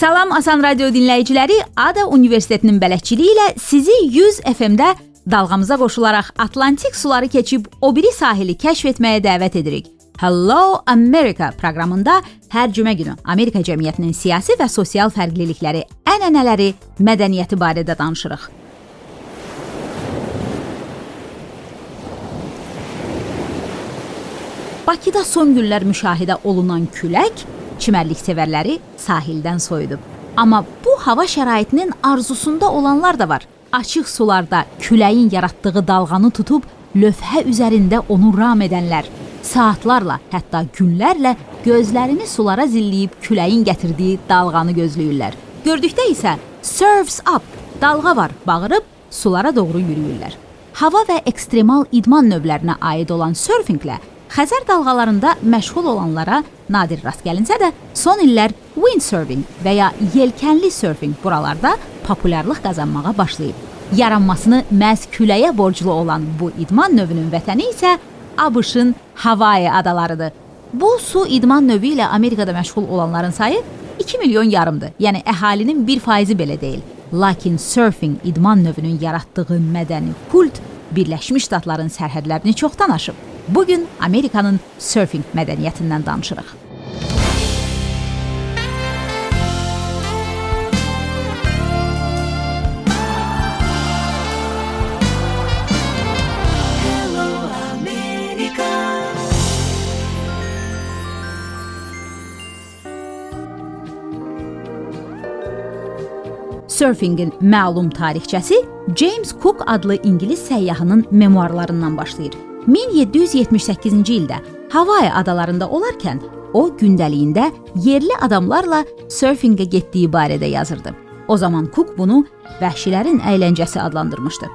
Salam Asan Radio dinləyiciləri, Ada Universitetinin bələdçiliyi ilə sizi 100 FM-də dalğamıza qoşularaq Atlantik suları keçib o biri sahili kəşf etməyə dəvət edirik. Hello America proqramında hər cümə günü Amerika cəmiyyətinin siyasi və sosial fərqlilikləri, ənənələri, mədəniyyəti barədə danışırıq. Bakıda son günlər müşahidə olunan külək çimərlik sevərləri sahildən soyudub. Amma bu hava şəraitinin arzusunda olanlar da var. Açıq sularda küləyin yaratdığı dalğanı tutub lövhə üzərində onu ram edənlər, saatlarla, hətta günlərlə gözlərini sulara zilləyib küləyin gətirdiyi dalğanı gözləyirlər. Gördükdə isə surfs up, dalğa var, bağırıb sulara doğru yürüyürlər. Hava və ekstremal idman növlərinə aid olan surfinglə Xəzər dalğalarında məşğul olanlara nadir rast gəlinsə də, son illər windsurfing və ya yelkənli surfing buralarda populyarlıq qazanmağa başlayıb. Yaranmasını məhz küləyə borclu olan bu idman növünün vətəni isə ABŞ-ın Havayı adalarıdır. Bu su idman növü ilə Amerikada məşğul olanların sayı 2 milyon yarımdır. Yəni əhalinin 1%-i belə deyil. Lakin surfing idman növünün yaratdığı mədəni kult Birləşmiş Ştatların sərhədlərini çoxdan aşıb. Bu gün Amerikanın surfing mədəniyyətindən danışırıq. Surfingin məlum tarixçəsi James Cook adlı ingilis səyyahının memuarlarından başlayır. 1778-ci ildə Havay adalarında olarkən o gündəliyində yerli adamlarla surfingə getdiyi barədə yazırdı. O zaman Cook bunu vəhşilərin əyləncəsi adlandırmışdı.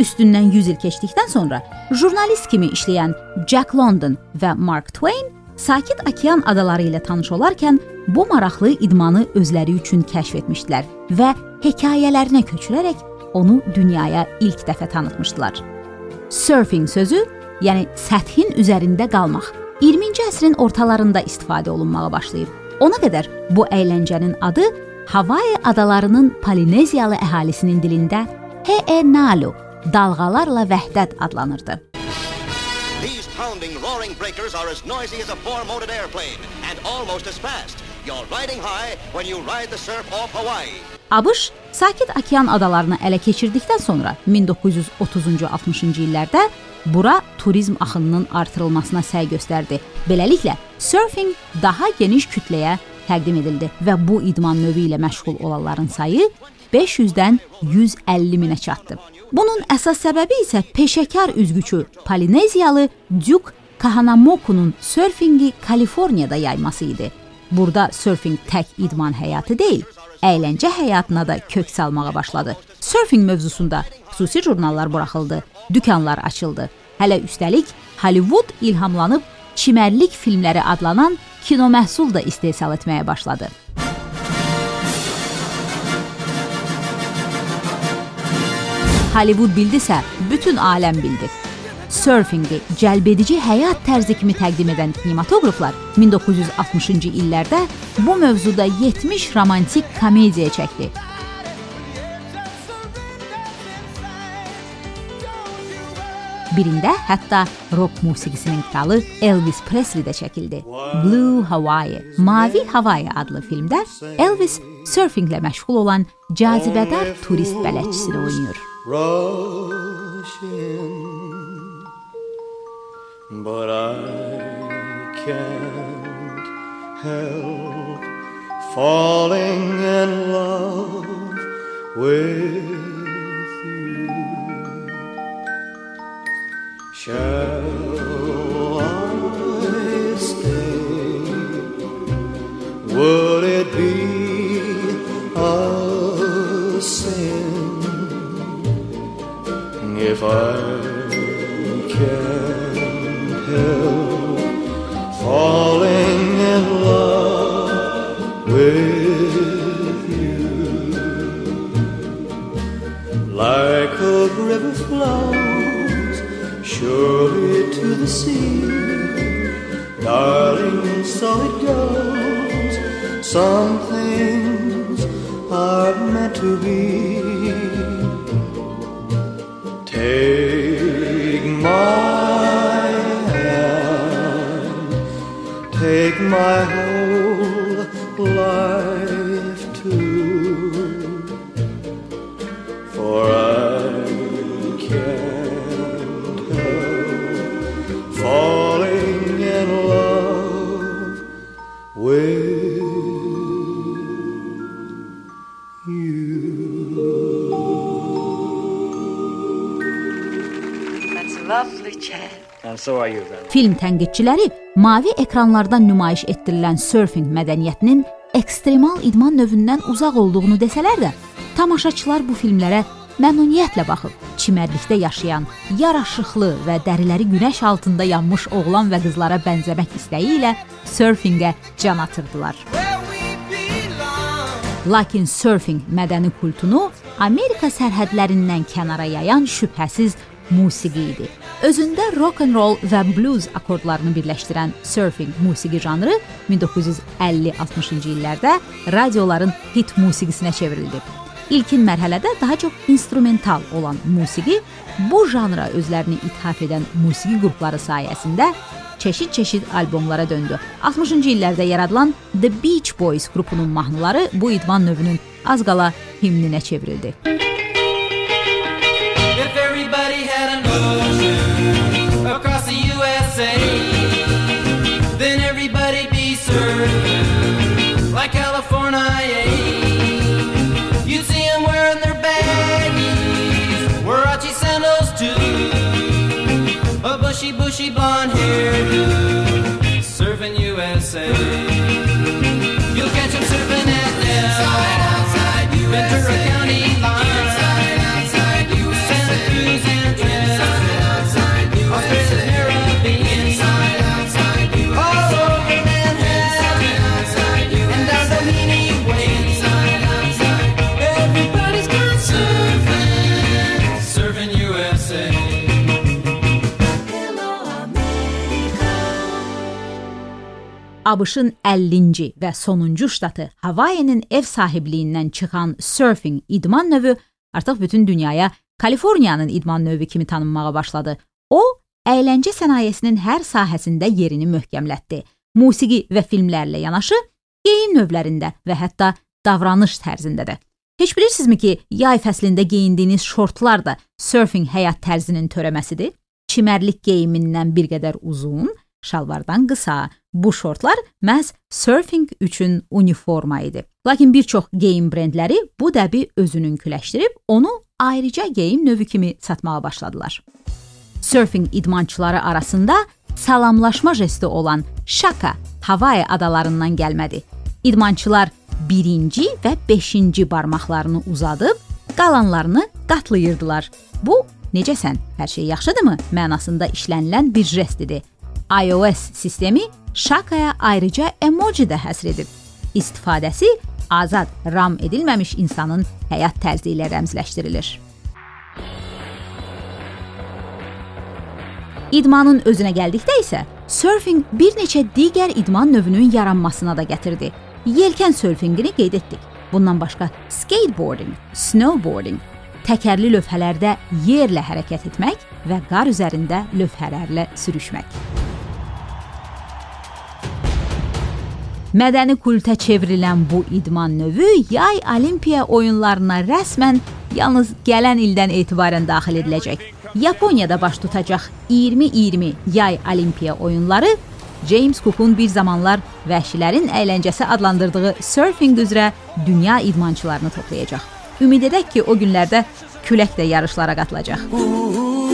Üstündən 100 il keçdikdən sonra jurnalist kimi işləyən Jack London və Mark Twain Sakit Okean adaları ilə tanış olarkən bu maraqlı idmanı özləri üçün kəşf etmişdilər və hekayələrinə köçürərək onu dünyaya ilk dəfə tanıtmışdılar. Surfing sözü yəni səthin üzərində qalmaq 20-ci əsrin ortalarında istifadə olunmağa başlayıb. Ona qədər bu əyləncənin adı Havay adalarının Polineziyalı əhalisinin dilində He'enalu, dalğalarla vəhdət adlanırdı. These pounding, roaring breakers are as noisy as a four-motored airplane and almost as fast. You're riding high when you ride the surf off Hawaii. ABŞ Sakit Okean adalarını ələ keçirdikdən sonra 1930-cu 60-cı illərdə bura turizm axınının artırılmasına səy göstərdi. Beləliklə, surfing daha geniş kütləyə təqdim edildi və bu idman növü ilə məşğul olanların sayı 500-dən 150 minə çatdı. Bunun əsas səbəbi isə peşəkar üzgüçü Polineziyalı Duke Kahanamoku'nun surfingi Kaliforniyada yayması idi. Burada surfing tək idman həyatı deyil, əyləncə həyatına da kök salmağa başladı. Surfing mövzusunda xüsusi jurnallar buraxıldı, dükanlar açıldı. Hələ üstəlik Hollywood ilhamlanıb çimərlik filmləri adlanan kino məhsul da istehsal etməyə başladı. Hollywood bildisə, bütün aləm bildi surfingi cəlbedici həyat tərzi kimi təqdim edən kinematoqraflar 1960-cı illərdə bu mövzuda 70 romantik komediya çəkdi. Birində hətta rock musiqisinin kralı Elvis Presley də çəkildi. Blue Hawaii, Mavi Hawaii adlı filmdə Elvis surfinglə məşğul olan cazibədar turist bələdçisini oynayır. Rushing But I can't help falling in love with you. Shall flows surely to the sea, darling, so it goes. Some things are meant to be. Take my hand, take my whole life too, for I Film tənqidçiləri mavi ekranlardan nümayiş etdirilən surfing mədəniyyətinin ekstremal idman növündən uzaq olduğunu desələr də, tamaşaçılar bu filmlərə məmnuniyyətlə baxıb çimərlikdə yaşayan, yaraşıqlı və dəriləri günəş altında yanmış oğlan və qızlara bənzəmək istəyi ilə surfingə can atırdılar. Lakin surfing mədəni kultunu Amerika sərhədlərindən kənara yayan şübhəsiz musiqi idi. Özündə rock and roll və blues akkordlarını birləşdirən surfing musiqi janrı 1950-60-cı illərdə radioların hit musiqisinə çevrildi. İlkin mərhələdə daha çox instrumental olan musiqi bu janra özlərini ithaf edən musiqi qrupları sayəsində çeşid-çeşid albomlara döndü. 60-cı illərdə yaradılan The Beach Boys qrupunun mahnıları bu idman növünün az qala himninə çevrildi. ABŞ-ın 50-ci və sonuncu ştatı Havayenin ev sahibliyindən çıxan surfing idman növü artıq bütün dünyaya Kaliforniyanın idman növü kimi tanınmağa başladı. O, əyləncə sənayesinin hər sahəsində yerini möhkəmlətdi. Musiqi və filmlərlə yanaşı geyim növlərində və hətta davranış tərzində də. Heç bilirsinizmi ki, yay fəslində geyindiyiniz şortlar da surfing həyat tərzinin törəməsidir? Çimərlik geyimindən bir qədər uzun, şalvardan qısa. Bu şortlar məhz surfing üçün uniforma idi. Lakin bir çox geyim brendləri bu dəbi özününküləşdirib onu ayrıca geyim növü kimi satmağa başladılar. Surfing idmançıları arasında salamlaşma jesti olan şaka Havay adalarından gəlmədi. İdmançılar birinci və beşinci barmaqlarını uzadıb qalanlarını qatlayırdılar. Bu necəsən? Hər şey yaxşıdırmı? mənasında işlənilən bir jest idi. iOS sistemi şakaya ayrıca emoji də həsr edib. İstifadəsi azad ram edilməmiş insanın həyat tərzi ilə rəmzləşdirilir. İdmanın özünə gəldikdə isə surfing bir neçə digər idman növünün yaranmasına da gətirdi. Yelkən surfingini qeyd etdik. Bundan başqa skateboarding, snowboarding, təkərli lövhələrdə yerlə hərəkət etmək və qar üzərində lövhələrlə sürüşmək. Mədəni kultə çevrilən bu idman növü yay olimpiya oyunlarına rəsmən yalnız gələn ildən etibarən daxil ediləcək. Yaponiyada baş tutacaq 2020 yay olimpiya oyunları James Cook'un bir zamanlar vəhşilərin əyləncəsi adlandırdığı surfing üzrə dünya idmançılarını toplayacaq. Ümid edək ki, o günlərdə külək də yarışlara qatılacaq. Ooh,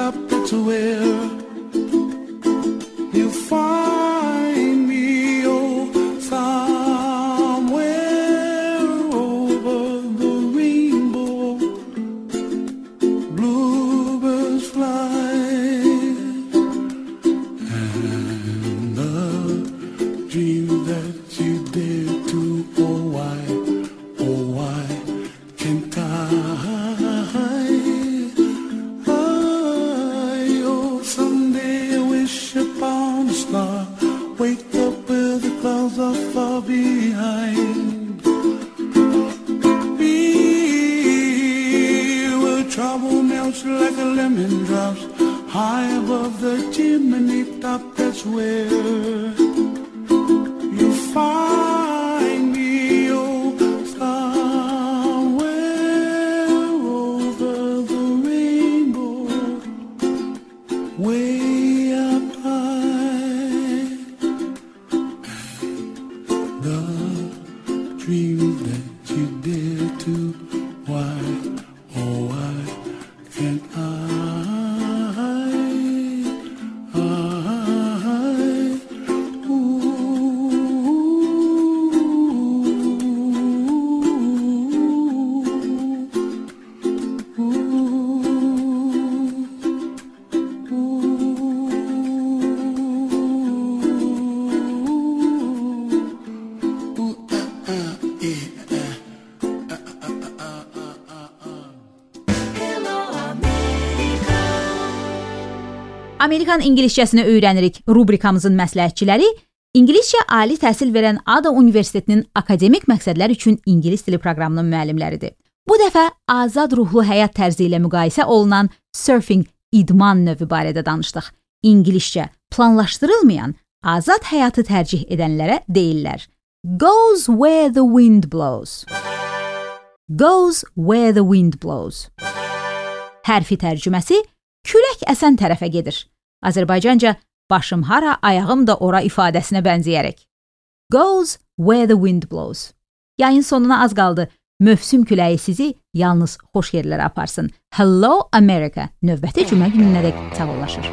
up to where Amerikan ingiliscəsini öyrənirik rubrikamızın məsləhətçiləri İngiliscə ali təhsil verən Ada Universitetinin akademik məqsədlər üçün ingilis dili proqramının müəllimləridir. Bu dəfə azad ruhlu həyat tərzi ilə müqayisə olunan surfing idman növü barədə danışdıq. İngiliscə planlaşdırılmayan azad həyatı tərcih edənlərə deyirlər. Goes where the wind blows. Goes where the wind blows. Hərfi tərcüməsi külək əsən tərəfə gedir. Azərbaycanca başım hara, ayağım da ora ifadəsinə bənzəyərək. Goes where the wind blows. Yayın sonuna az qaldı. Mövsüm küləyi sizi yalnız xoş yerlərə aparsın. Hello America növbəti cümə gününədək sağollaşır.